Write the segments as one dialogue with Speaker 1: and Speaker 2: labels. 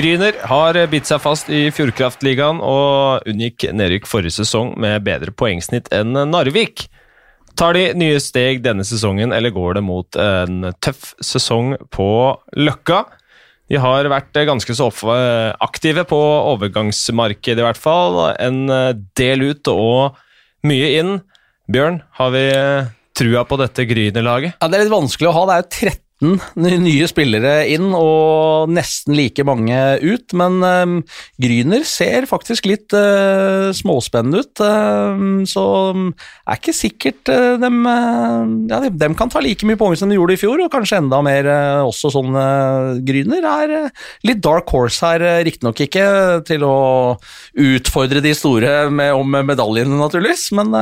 Speaker 1: Gryner har bitt seg fast i Fjordkraftligaen og unngikk nedrykk forrige sesong med bedre poengsnitt enn Narvik. Tar de nye steg denne sesongen, eller går det mot en tøff sesong på Løkka? De har vært ganske så aktive på overgangsmarkedet, i hvert fall. En del ut og mye inn. Bjørn, har vi trua på dette Gryner-laget?
Speaker 2: Ja, Det er litt vanskelig å ha. Det er jo 13 nye spillere inn og nesten like mange ut, men um, Gryner ser faktisk litt uh, småspennende ut. Uh, så um, er ikke sikkert uh, dem, ja, de, dem kan ta like mye poeng som de gjorde i fjor, og kanskje enda mer også sånn Gryner er litt dark horse her, riktignok ikke til å utfordre de store med, om medaljene, naturligvis, men,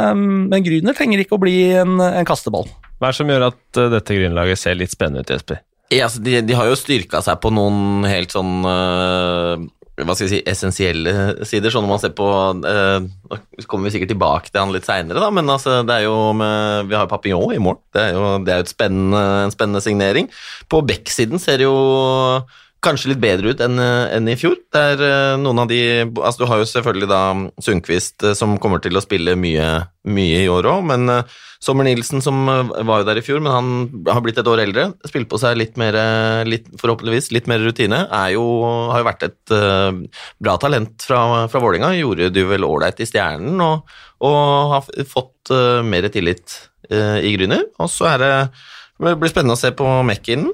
Speaker 2: men Gryner trenger ikke å bli en, en kasteball.
Speaker 1: Hva er det som gjør at uh, dette grunnlaget ser litt spennende ut, Jesper?
Speaker 3: Ja, altså, de, de, har jo styrka seg på noen helt sånn uh, hva skal jeg si, essensielle sider. Sånn når man ser på uh, Nå kommer vi sikkert tilbake til han litt seinere, men altså, det er jo med, vi har Papillon i mål. Det er jo det er et spennende, en spennende signering. På backsiden ser det jo kanskje litt bedre ut enn, enn i fjor. Det er noen av de altså Du har jo selvfølgelig da Sundquist som kommer til å spille mye, mye i år òg, men Sommer Nilsen, som eh, var jo der i fjor, men han har blitt et år eldre. Spilt på seg litt mer, eh, litt, forhåpentligvis litt mer rutine. Jo, har jo vært et bra talent fra, fra Vålinga. Gjorde du vel ålreit i Stjernen og, og, har fått mer tillit i Gryner. Og så er det det blir spennende å se på Mekkinen.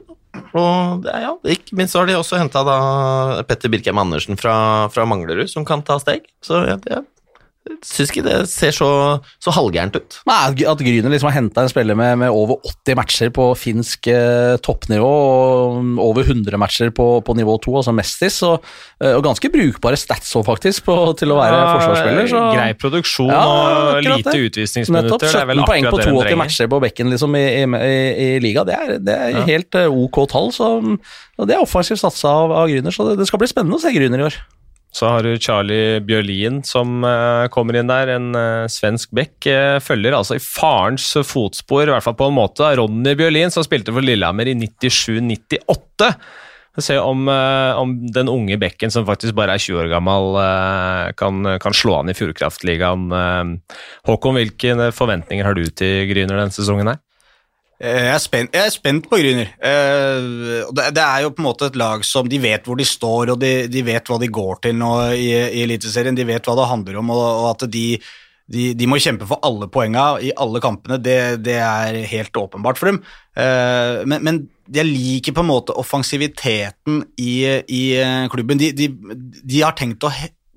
Speaker 3: Og det, ja, ikke minst har de også henta Petter Birkheim Andersen fra, fra Manglerud, som kan ta steg. Så ja, det er Syns ikke det ser så, så halvgærent ut.
Speaker 2: Nei, At Gryner liksom har henta en spiller med, med, over 80 matcher på finsk eh, toppnivå og over 100 matcher på, på nivå 2, altså Mestis, og, eh, og, ganske brukbare stats òg, faktisk, på, til å være ja, forsvarsspiller. Så.
Speaker 1: Grei produksjon ja, og lite utvisningsminutter.
Speaker 2: 17 poeng på 82 matcher på bekken liksom, i, i, i, i, liga, det er, det er ja. helt uh, ok tall. Så, det er offensivt satsa av, av Gryner, så det, det skal bli spennende å se Gryner i år.
Speaker 1: Så har du Charlie Bjørlin som uh, kommer inn der, en uh, svensk bekk. Uh, følger altså i farens fotspor, i hvert fall på en måte. Ronny Bjørlin, som spilte for Lillehammer i 97-98. Se om, om, den unge bekken som faktisk bare er 20 år gammel, kan, kan slå an i Fjordkraftligaen. Håkon, hvilke forventninger har du til Gryner denne sesongen? her?
Speaker 4: Eh, jeg er, spent, jeg er spent, på Gryner. Eh, det er jo på en måte et lag som de vet hvor de står, og de, de vet hva de går til nå i, i Eliteserien. De vet hva det handler om, og, at de, de, de, må kjempe for alle poenga i alle kampene. Det, det er helt åpenbart for dem. Eh, men, men, jeg liker på en måte offensiviteten i, i klubben. De, har tenkt å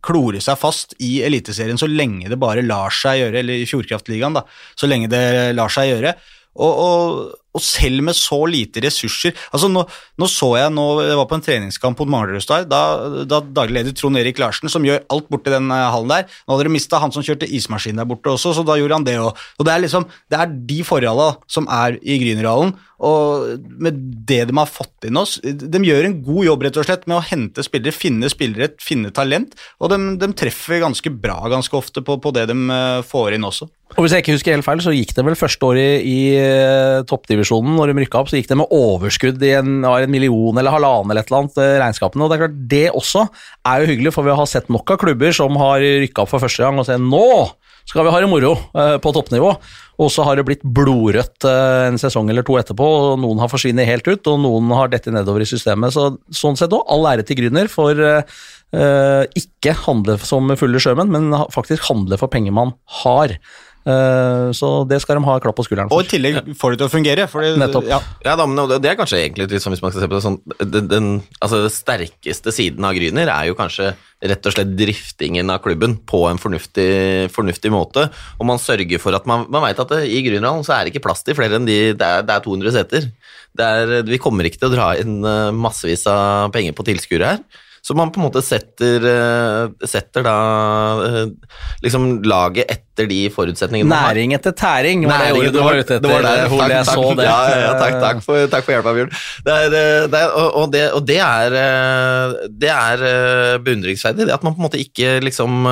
Speaker 4: klore seg fast i Eliteserien så lenge det bare lar seg gjøre, eller i Fjordkraftligaen, da, så lenge det lar seg gjøre. Og, og, og, selv med så lite ressurser altså Nå, nå så jeg nå, jeg var på en treningskamp mot Manglerudstad, da, da daglig leder Trond Erik Larsen, som gjør alt borti den eh, hallen der Nå hadde de mista han som kjørte ismaskin der borte også, så da gjorde han det òg. Det er liksom, det er de forholdene som er i Grünerhallen, og med det de har fått inn oss De gjør en god jobb rett og slett med å hente spillere, finne spillere, finne talent, og de, de treffer ganske bra ganske ofte på, på det de eh, får inn også.
Speaker 2: Og Hvis jeg ikke husker helt feil, så gikk det vel første året i, i uh, toppdivisjonen, når de rykka opp, så gikk det med overskudd i en, en million eller halvannen eller et eller annet, uh, regnskapene. Og Det er klart, det også er jo hyggelig, for vi har sett nok av klubber som har rykka opp for første gang og sier nå skal vi ha det moro uh, på toppnivå. Og så har det blitt blodrødt en sesong eller to etterpå, og noen har forsvunnet helt ut, og noen har dette nedover i systemet. Så Sånn sett òg, all ære til Grüner for ikke handle som fulle sjømenn, men faktisk handle for penger man har. Eh, så det skal de ha klapp på skulderen
Speaker 4: for. Og i tillegg får det til å fungere.
Speaker 2: Det, Nettopp.
Speaker 3: Ja. ja da, men det er kanskje egentlig litt sånn, hvis man skal se på det sånn den, den, altså den sterkeste siden av Gryner er jo kanskje rett og slett driftingen av klubben på en fornuftig, fornuftig måte. Og man sørger for at man, man vet at det, i Grünerhallen så er det ikke plass til flere enn de Det er, det er 200 seter. Er, vi kommer ikke til å dra inn eh, massevis av penger på tilskuere her. Så man på en måte setter, eh, setter da eh, liksom laget etter de forutsetningene
Speaker 2: Næring etter tæring var det ordet du var ute etter. Det var der, takk, jeg så det.
Speaker 3: Ja, ja, takk, takk, for, takk for hjelpa, Bjørn. Det er, eh, det er, og, det, og det er, det er beundringsverdig, det at man på en måte ikke liksom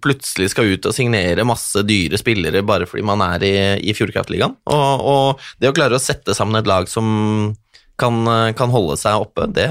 Speaker 3: plutselig skal ut og signere masse dyre spillere bare fordi man er i, i Fjordkraftligaen. Og, og det å klare å sette sammen et lag som kan, kan holde seg oppe, det,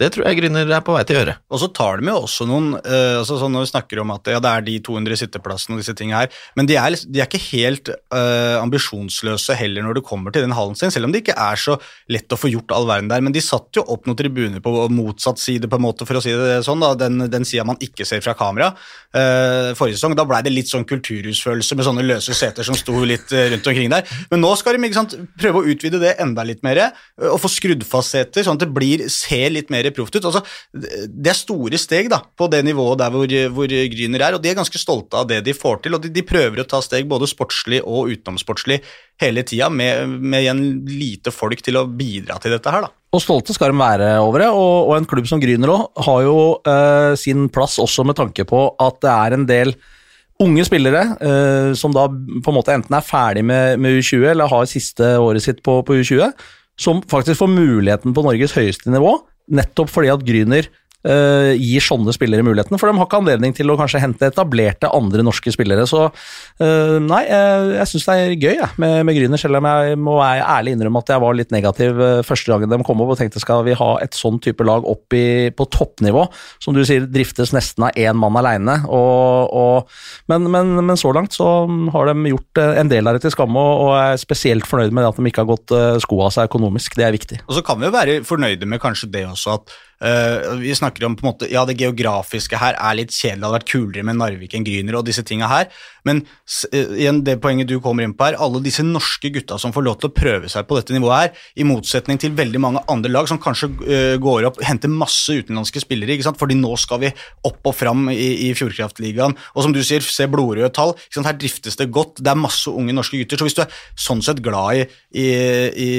Speaker 3: det tror jeg Grüner er på vei til å gjøre.
Speaker 4: Og så tar de jo også noen uh, altså sånn Når vi snakker om at ja, det er de 200 sitteplassene og disse tingene her, men de er, de er ikke helt uh, ambisjonsløse heller når det kommer til den hallen sin, selv om det ikke er så lett å få gjort all verden der. Men de satt jo opp noen tribuner på motsatt side, på en måte, for å si det sånn, da, den, den sida man ikke ser fra kamera. Uh, forrige sesong, da blei det litt sånn kulturhusfølelse med sånne løse seter som sto litt rundt omkring der. Men nå skal de ikke sant, prøve å utvide det enda litt mer, og få skrudd fast seter, sånn at det blir, ser litt mer proft ut. Altså, det er store steg da, på det nivået der hvor, hvor Gryner er, og de er ganske stolte av det de får til. og De, de prøver å ta steg både sportslig og utenomsportslig hele tida, med, med igjen lite folk til å bidra til dette her. da.
Speaker 2: Og stolte skal de være over det, og, og en klubb som Gryner også, har jo eh, sin plass også med tanke på at det er en del unge spillere eh, som da på en måte enten er ferdig med, med U20 eller har siste året sitt på, på U20, som faktisk får muligheten på Norges høyeste nivå nettopp fordi at Gryner uh, gir sånne spillere muligheten, for de har ikke anledning til å kanskje hente etablerte andre norske spillere. Så uh, nei, jeg, jeg syns det er gøy jeg, med, med Grüner, selv om jeg må være ærlig innrømme at jeg var litt negativ første gangen de kom opp og tenkte skal vi ha et sånn type lag opp i, på toppnivå, som du sier driftes nesten av én mann aleine. Men, men, men, så langt så har de gjort en del av det til skamme, og, og er spesielt fornøyd med at de ikke har gått skoa seg økonomisk. Det er viktig.
Speaker 4: Og så kan vi jo være fornøyde med kanskje det også at Uh, vi snakker om på en måte, ja det geografiske her er litt kjedelig, det hadde vært kulere med Narvik enn Gryner og disse tinga her, men uh, igjen det poenget du kommer inn på her, alle disse norske gutta som får lov til å prøve seg på dette nivået her, i motsetning til veldig mange andre lag som kanskje uh, går opp, henter masse utenlandske spillere, ikke sant? fordi nå skal vi opp og fram i, i Fjordkraftligaen, og som du sier, se blodrøde tall, ikke sant? her driftes det godt, det er masse unge norske gutter, så hvis du er sånn sett glad i, i, i,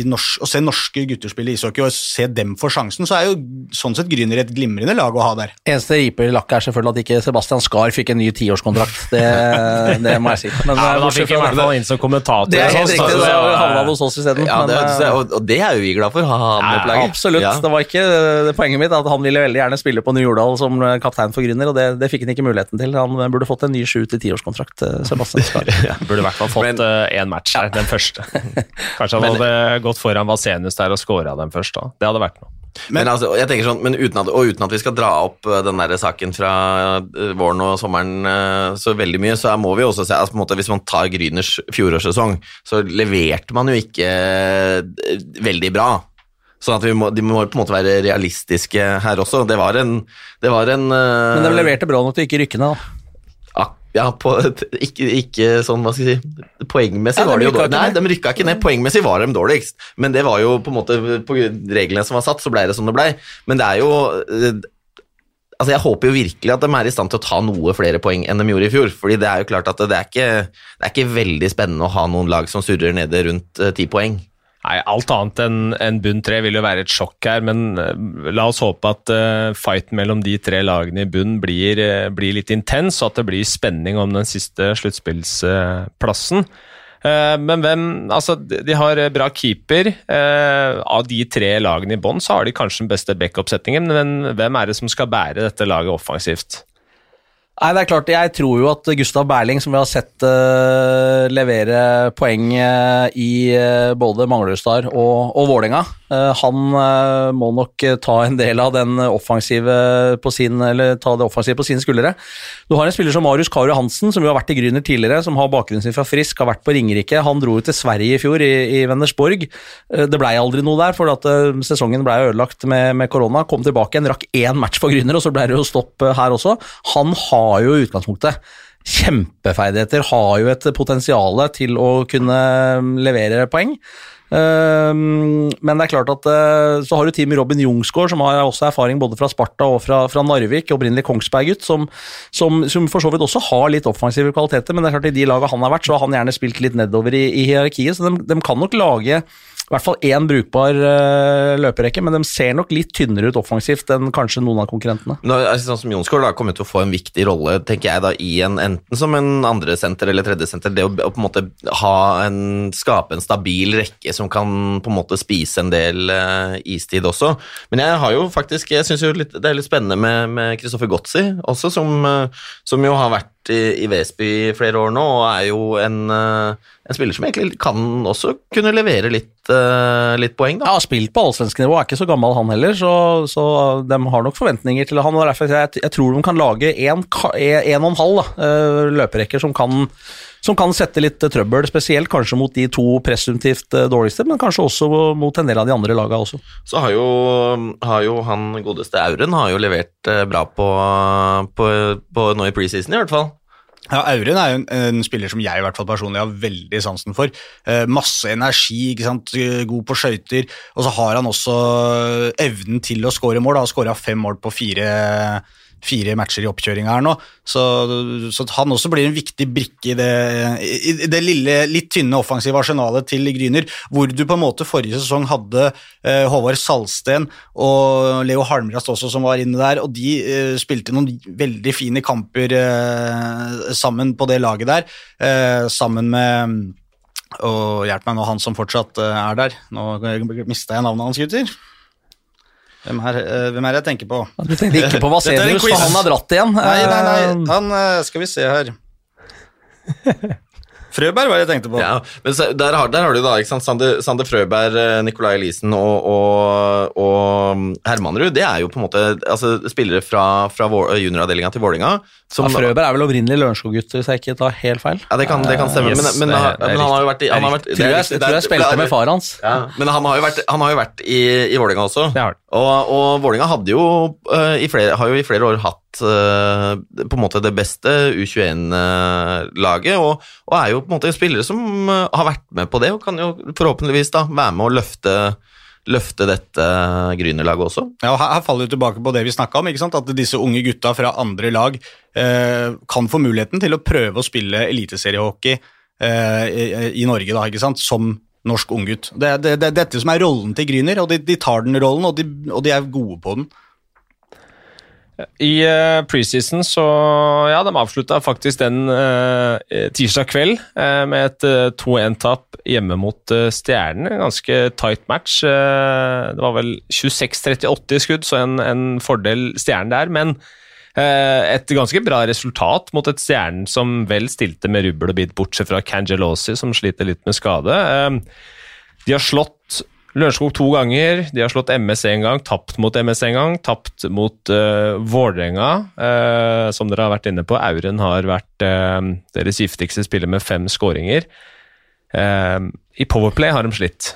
Speaker 4: i norsk, å se norske gutter spille ishockey og se dem få sjansen, så er jo sånn sett Gryner et glimrende lag å ha der.
Speaker 2: Eneste riper i lakket er selvfølgelig at ikke Sebastian Skar fikk en ny tiårskontrakt. Det, det må jeg si.
Speaker 1: Men, ja, men han fikk i hvert fall inn som kommentator.
Speaker 2: Det er helt riktig, det havna hos oss isteden.
Speaker 3: Ja, og, og det er jo vi glad for, ha.
Speaker 2: Absolutt. Ja. Det var ikke det poenget mitt at han ville veldig gjerne spille på New Jordal som kaptein for Grüner, og det, det, fikk han ikke muligheten til. Han burde fått en ny sju til tiårskontrakt, eh, Sebastian Skar.
Speaker 1: ja, burde i hvert fall fått én uh, match her, den første. Kanskje han hadde gått foran Vasenius der og scora den først da. Det hadde vært noe.
Speaker 3: Men, men, altså, jeg tenker sånn, men uten at, og uten at vi skal dra opp eh, den der saken fra eh, våren og sommeren eh, så veldig mye, så må vi også se altså, måte, Hvis man tar Gryners fjorårssesong, så leverte man jo ikke veldig bra. Sånn at må, De må på en måte være realistiske her også. Det var en, det var en
Speaker 2: Men de leverte bra nok til ikke rykke ned, da?
Speaker 3: Ja, på, ikke, ikke, sånn, hva skal jeg si Poengmessig ja, var de jo dårligst. Nei, de rykka ikke ned. Poengmessig var de dårligst. Men det var jo på en måte På reglene som var satt, så ble det som det ble. Men det er jo eh, Altså, Jeg håper jo virkelig at de er i stand til å ta noe flere poeng enn de gjorde i fjor. fordi det er jo klart at det er ikke, det er ikke veldig spennende å ha noen lag som surrer nede rundt eh, ti poeng.
Speaker 1: Nei, Alt annet enn en bunn tre vil jo være et sjokk her, men uh, la oss håpe at uh, fighten mellom de tre lagene i bunn blir, uh, blir, litt intens, og at det blir spenning om den siste sluttspillsplassen. Men hvem Altså, de har bra keeper. Av de tre lagene i bånn, så har de kanskje den beste backup-setningen, men hvem er det som skal bære dette laget offensivt?
Speaker 2: Nei, det er klart, Jeg tror jo at Gustav Berling, som vi har sett uh, levere poeng uh, i uh, både Manglerudstad og, og Vålerenga, han må nok ta en del av den offensive på sin, eller ta det offensive på sine skuldre. Du har en spiller som Marius Karu Hansen, som jo har vært i Gryner tidligere, som har bakgrunnen sin fra Frisk, har vært på Ringerike. Han dro jo til Sverige i fjor, i, i Vennersborg. Det blei aldri noe der, for at sesongen blei ødelagt med, med korona. Kom tilbake igjen, rakk én match for Gryner, og så ble det jo stopp her også. Han har jo utgangspunktet kjempeferdigheter, har jo et potensial til å kunne levere poeng. Ehm, men det er klart at eh, så har du teamet Robin Jungsgaard, som har også erfaring både fra Sparta og fra, fra Narvik, opprinnelig Kongsberg-gutt, som, som, som, for så vidt også har litt offensive kvaliteter, men det er klart i de lagene han har vært, så har han gjerne spilt litt nedover i, i hierarkiet, så de, de kan nok lage i hvert fall én brukbar uh, løperekke, men de ser nok litt tynnere ut offensivt enn kanskje noen av konkurrentene.
Speaker 3: Nå, sånn som Jonsgaard kommer til å få en viktig rolle, tenker jeg da, i en, enten som en andre senter eller tredje senter. Det å, å, på en måte ha en, skape en stabil rekke som kan på en måte spise en del uh, istid også. Men jeg har jo faktisk, jeg syns det er litt spennende med Kristoffer Gotzi også, som, uh, som, jo har vært i, i Vesby i flere år nå, og er jo en, eh, en spiller som egentlig kan også kunne levere litt, uh, litt poeng, da.
Speaker 2: Ja, spilt på allsvensk nivå, er ikke så gammel han heller, så, så de har nok forventninger til han. og derfor jeg, jeg tror de kan lage en, og en halv da, eh, løperekker som kan, som kan sette litt eh, trøbbel, spesielt kanskje mot de to presumptivt eh, dårligste, men kanskje også mot en del av de andre lagene også.
Speaker 3: Så har jo, har jo han godeste Auren har jo levert eh, bra på, på, på nå i preseason, i hvert fall.
Speaker 4: Ja, Auren er jo en, en spiller som jeg i hvert fall personlig har veldig sansen for. Eh, masse energi, ikke sant? God på skøyter. Og så har han også evnen til å skåre mål. Han har skåra fem mål på fire, fire matcher i oppkjøringa her nå. Så, så han også blir en viktig brikke i det, i det lille, litt tynne offensive arsenalet til Gryner, hvor du på en måte forrige sesong hadde eh, Håvard Salsten og Leo Halmrast også som var inne der, og de eh, spilte noen veldig fine kamper eh, sammen på det laget der, eh, sammen med og hjelp meg nå, han som fortsatt eh, er der. Nå mista jeg navnet hans, gutter. Hvem er, eh, hvem er det jeg tenker på?
Speaker 2: Du tenkte ikke på Vasenius, for han har dratt igjen.
Speaker 4: Nei, nei, nei,
Speaker 2: Eh,
Speaker 4: han eh, Skal vi se her. Frøberg var det jeg tenkte på.
Speaker 3: Ja, men der, har, der har du da ikke sant, Sander, Sander Frøberg, Nicolai Elisen og, og, og Hermanrud. Det er jo på en måte altså, spillere fra, fra junioravdelinga til Vålinga.
Speaker 2: Ja, Frøberg er vel opprinnelig Lørenskog-gutt, hvis jeg ikke tar helt feil.
Speaker 3: Ja, det kan, det kan stemme,
Speaker 1: Yes,
Speaker 3: men, men,
Speaker 1: er-
Speaker 3: han- men han har jo vært i
Speaker 2: Tror jeg, tror jeg spilte med far hans.
Speaker 3: Ja, men han har jo vært, han har jo vært i, i Vålinga også.
Speaker 1: Det har han.
Speaker 3: Og, og Vålinga hadde jo, uh, flere, har jo i flere år hatt uh, på en måte det beste U21-laget, og, og er jo på en måte spillere som øh, har vært med på det, og kan jo forhåpentligvis da være med å løfte, løfte dette Grünerlaget også.
Speaker 4: Ja, og her, faller vi tilbake på det vi snakka om, ikke sant? at disse unge gutta fra andre lag eh, kan få muligheten til å prøve å spille eliteseriehockey eh, i, i Norge, da, som norsk unggutt. Det er det, det, dette som er rollen til Gryner, og de, de tar den rollen, og de, og de er gode på den.
Speaker 1: I uh, preseason så Ja, de avslutta faktisk den uh, tirsdag kveld uh, med et eh, 2-1-tap hjemme mot uh, Stjernen. Ganske tight match. Det var vel 26-38 i skudd, så en, en fordel Stjernen der. Men et ganske bra resultat mot et Stjernen som vel stilte med rubbel og bit, bortsett fra Cangelosi, som sliter litt med skade. Eh, de har slått Lørenskog to ganger, de har slått MS én gang, tapt mot MS én gang, tapt mot uh, Vålerenga, uh, som dere har vært inne på. Auren har vært uh, deres giftigste spiller med fem skåringer. Eh, I Powerplay har de slitt.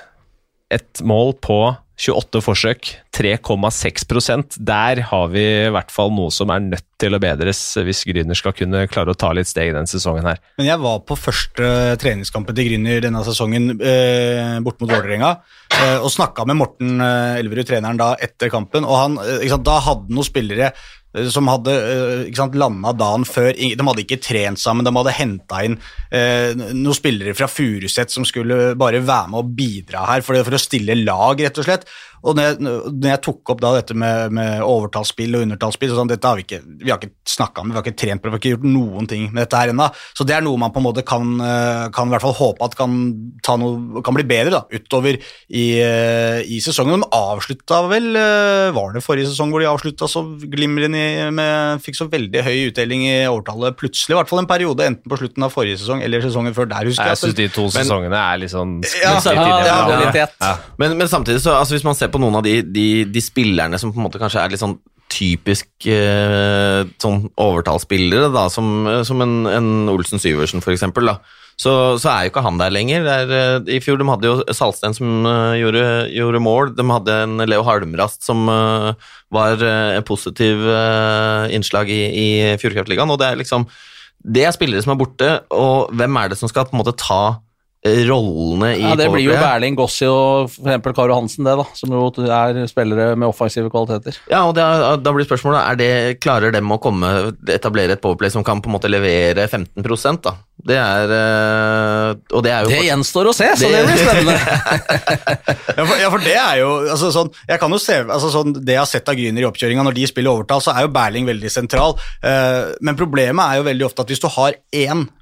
Speaker 1: Et mål på 28 forsøk, 3,6% Der har vi i hvert fall noe som er nødt til å bedres hvis Grüner skal kunne klare å ta litt steg denne sesongen her.
Speaker 4: Men jeg var på første treningskampen til Grüner denne sesongen eh, bort mot Vålerenga eh, og snakka med Morten eh, Elverud, treneren, da etter kampen. og han, eh, sant, Da hadde noen spillere som hadde eh, sant, landa dagen før. De hadde ikke trent sammen, de hadde henta inn eh, noen spillere fra Furuset som skulle bare være med og bidra her for, for å stille lag, rett og slett. Og når jeg, når jeg tok opp da dette med, med overtallsspill og undertallsspill, så sånn, dette har vi ikke, vi har ikke snakka om, vi har ikke trent på det, vi har ikke gjort noen ting med dette her ennå. Så det er noe man på en måte kan, eh, kan i hvert fall håpe at kan, ta noe, kan bli bedre da, utover i, eh, i sesongen. De avslutta vel eh, Var det forrige sesong hvor de avslutta så glimrende med Fikk så veldig høy utdeling i overtallet plutselig, i hvert fall en periode, enten på slutten av forrige sesong eller sesongen før der, husker
Speaker 1: Jeg
Speaker 4: jeg.
Speaker 1: syns de to sesongene er litt sånn
Speaker 4: Ja,
Speaker 2: ja. Ja.
Speaker 3: Men, men samtidig, så, altså, hvis man ser på noen av de, de, de spillerne som på en måte kanskje er litt sånn typisk eh, sånn overtallsspillere, da, som, som en, en Olsen Syversen for eksempel, da, så, så er jo ikke han der lenger. Det er, eh, I fjor de hadde jo Salsten som eh, gjorde, gjorde mål, de hadde en Leo Halmrast som eh, var eh, en positiv eh, innslag i, i Fjordkraftligaen, og det er liksom det er spillere som er borte, og hvem er det som skal på en måte ta eh, rollene i
Speaker 2: Ja, Det blir jo Berling, Gossi og eksempel Karo Hansen, det da, som jo er spillere med offensive kvaliteter.
Speaker 3: Ja, og er, da blir spørsmålet er det, Klarer dem å komme etablere et powerplay som kan på en måte levere 15% da? Det er øh, Og det er jo
Speaker 2: Det gjenstår å se, så det
Speaker 3: Det-
Speaker 2: blir spennende.
Speaker 4: Ja for, ja, for det er jo altså, sånn, Jeg kan jo se altså, sånn, Det jeg har sett av Gryner i oppkjøringa når de spiller overtall, så er jo Berling veldig sentral. Uh, men problemet er jo veldig ofte at hvis du har én eh,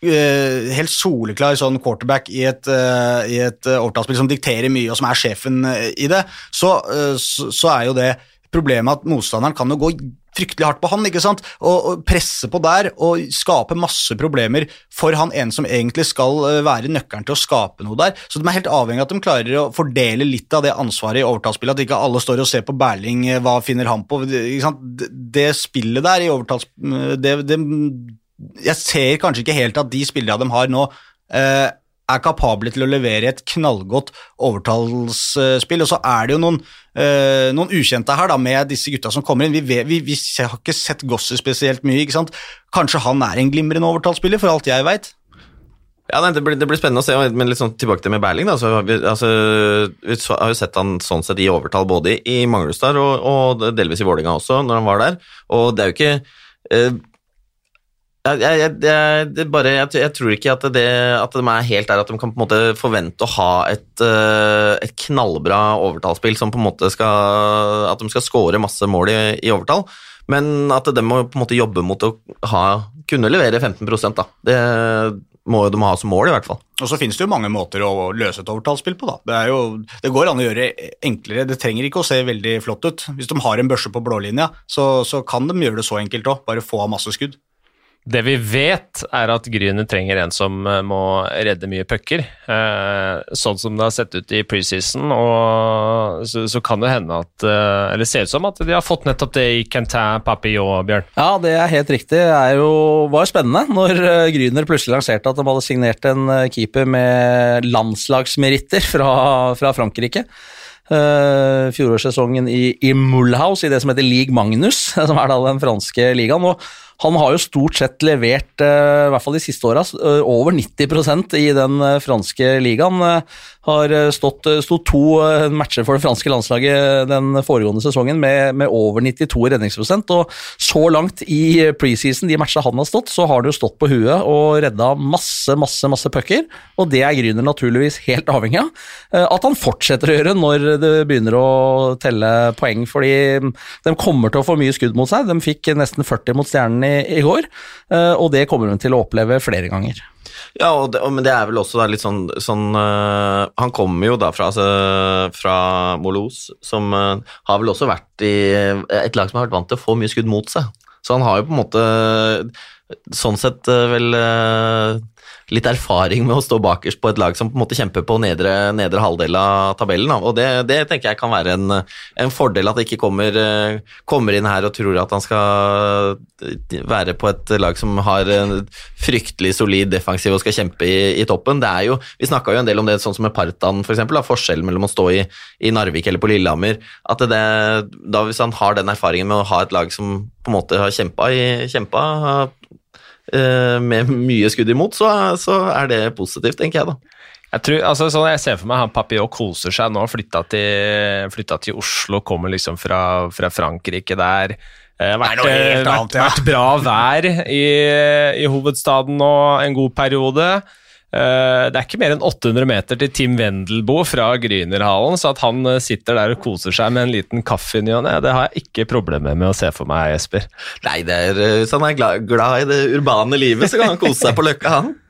Speaker 4: helt soleklar sånn quarterback i et, uh, i et eh, overtallsspill som dikterer mye, og som er sjefen eh, i det, så, eh, så, så er jo det problemet at motstanderen kan jo gå fryktelig hardt på han, ikke sant? Og, og presse på der og skape masse problemer for han ene som egentlig skal eh, være nøkkelen til å skape noe der. Så de er helt avhengig av at de klarer å fordele litt av det ansvaret i overtallsspillet, at ikke alle står og ser på Berling, eh, hva finner han på? Det, det spillet der i overtalls... Det, det, jeg ser kanskje ikke helt at de spillerne de har nå, eh, er kapable til å levere et knallgodt overtallsspill. Og så er det jo noen, øh, noen ukjente her da, med disse gutta som kommer inn. Vi, vet, vi, vi har ikke sett Gosser spesielt mye. ikke sant? Kanskje han er en glimrende overtallsspiller, for alt jeg veit.
Speaker 3: Ja, det blir, det blir, spennende å se, men litt sånn tilbake til med Berling. Da, så vi, altså, vi har jo sett han sånn sett i overtall både i Manglerstad og, og delvis i Vålinga også, når han var der. Og det er jo ikke eh, jeg, jeg, jeg, bare, jeg, tror ikke at, det, at de er helt der at de kan på en måte forvente å ha et, eh, et knallbra overtallsspill som på en måte skal At de skal score masse mål i, i, overtall, men at de må på en måte jobbe mot å ha, kunne levere 15 da. Det må de ha som mål, i hvert fall.
Speaker 4: Og så finnes det jo mange måter å løse et overtallsspill på, da. Det, jo, det, går an å gjøre enklere, det trenger ikke å se veldig flott ut. Hvis de har en børse på blålinja, så, så kan de gjøre det så enkelt òg, bare få av masse skudd.
Speaker 1: Det vi vet, er at Gryner trenger en som eh, må redde mye pucker. Eh, sånn som det har sett ut i preseason, og så, så, kan det hende at eh, Eller ser ut som at de har fått nettopp det i Quentin Papillon, Bjørn.
Speaker 2: Ja, det er helt riktig. Det jo, var jo spennende når Gryner plutselig lanserte at de hadde signert en keeper med landslagsmeritter fra, fra Frankrike. Uh, fjorårssesongen i, i Mulhouse, i det som heter League Magnus, som er da den franske ligaen. og han har jo stort sett levert, eh, i hvert fall de siste åra, eh, over 90% i den eh, franske ligaen. Har stått, stått to matcher for det franske landslaget den foregående sesongen med, med over 92 redningsprosent. Og så langt i preseason, de matchene han har stått, så har det jo stått på huet og redda masse, masse masse pucker. Og det er Grüner naturligvis helt avhengig av. At han fortsetter å gjøre når det begynner å telle poeng, fordi de kommer til å få mye skudd mot seg. De fikk nesten 40 mot Stjernen i, går, eh, og det kommer hun til å oppleve flere ganger.
Speaker 3: Ja, det, men det er vel også litt sånn, sånn uh, Han kommer jo da fra, altså, fra Molos, som uh, har vel også vært i et lag som har vært vant til å få mye skudd mot seg. Så han har jo på en måte sånn sett uh, vel litt erfaring med å stå bakerst på et lag som på en måte kjemper på nedre, nedre halvdel av tabellen. Og det, det, tenker jeg kan være en, en fordel, at det ikke kommer, kommer, inn her og tror at han skal være på et lag som har en fryktelig solid defensiv og skal kjempe i, i toppen. Det er jo, Vi snakka jo en del om det sånn som med Partan, f.eks. Forskjellen mellom å stå i, i, Narvik eller på Lillehammer. at det, da Hvis han har den erfaringen med å ha et lag som på en måte har kjempa, kjempa Eh, med mye skudd imot, så, så, er det positivt, tenker jeg da.
Speaker 1: Jeg, tror, altså, sånn jeg ser for meg han Papillot koser seg nå, flytta til, flytta til Oslo, kommer liksom fra, fra Frankrike der. Eh, vært, annet, vært, ja. vært, bra vær i, i hovedstaden nå en god periode. Eh, det er ikke mer enn 800 meter til Tim Wendelboe fra Grünerhallen, så at han eh, sitter der og koser seg med en liten kaffe i ny og ne, det har jeg ikke problemer med å se for meg, Jesper.
Speaker 3: Nei, det er, eh, hvis han er glad, glad, i det urbane livet, så kan han kose seg på Løkka, han.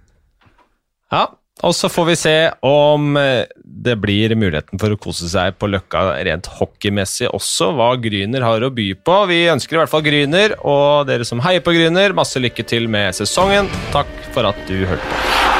Speaker 1: Ja, og så får vi se om det blir muligheten for å kose seg på Løkka rent hockeymessig også, hva Gryner har å by på. Vi ønsker i hvert fall Gryner, og dere som heier på Gryner, masse lykke til med sesongen. Takk for at du hørte på.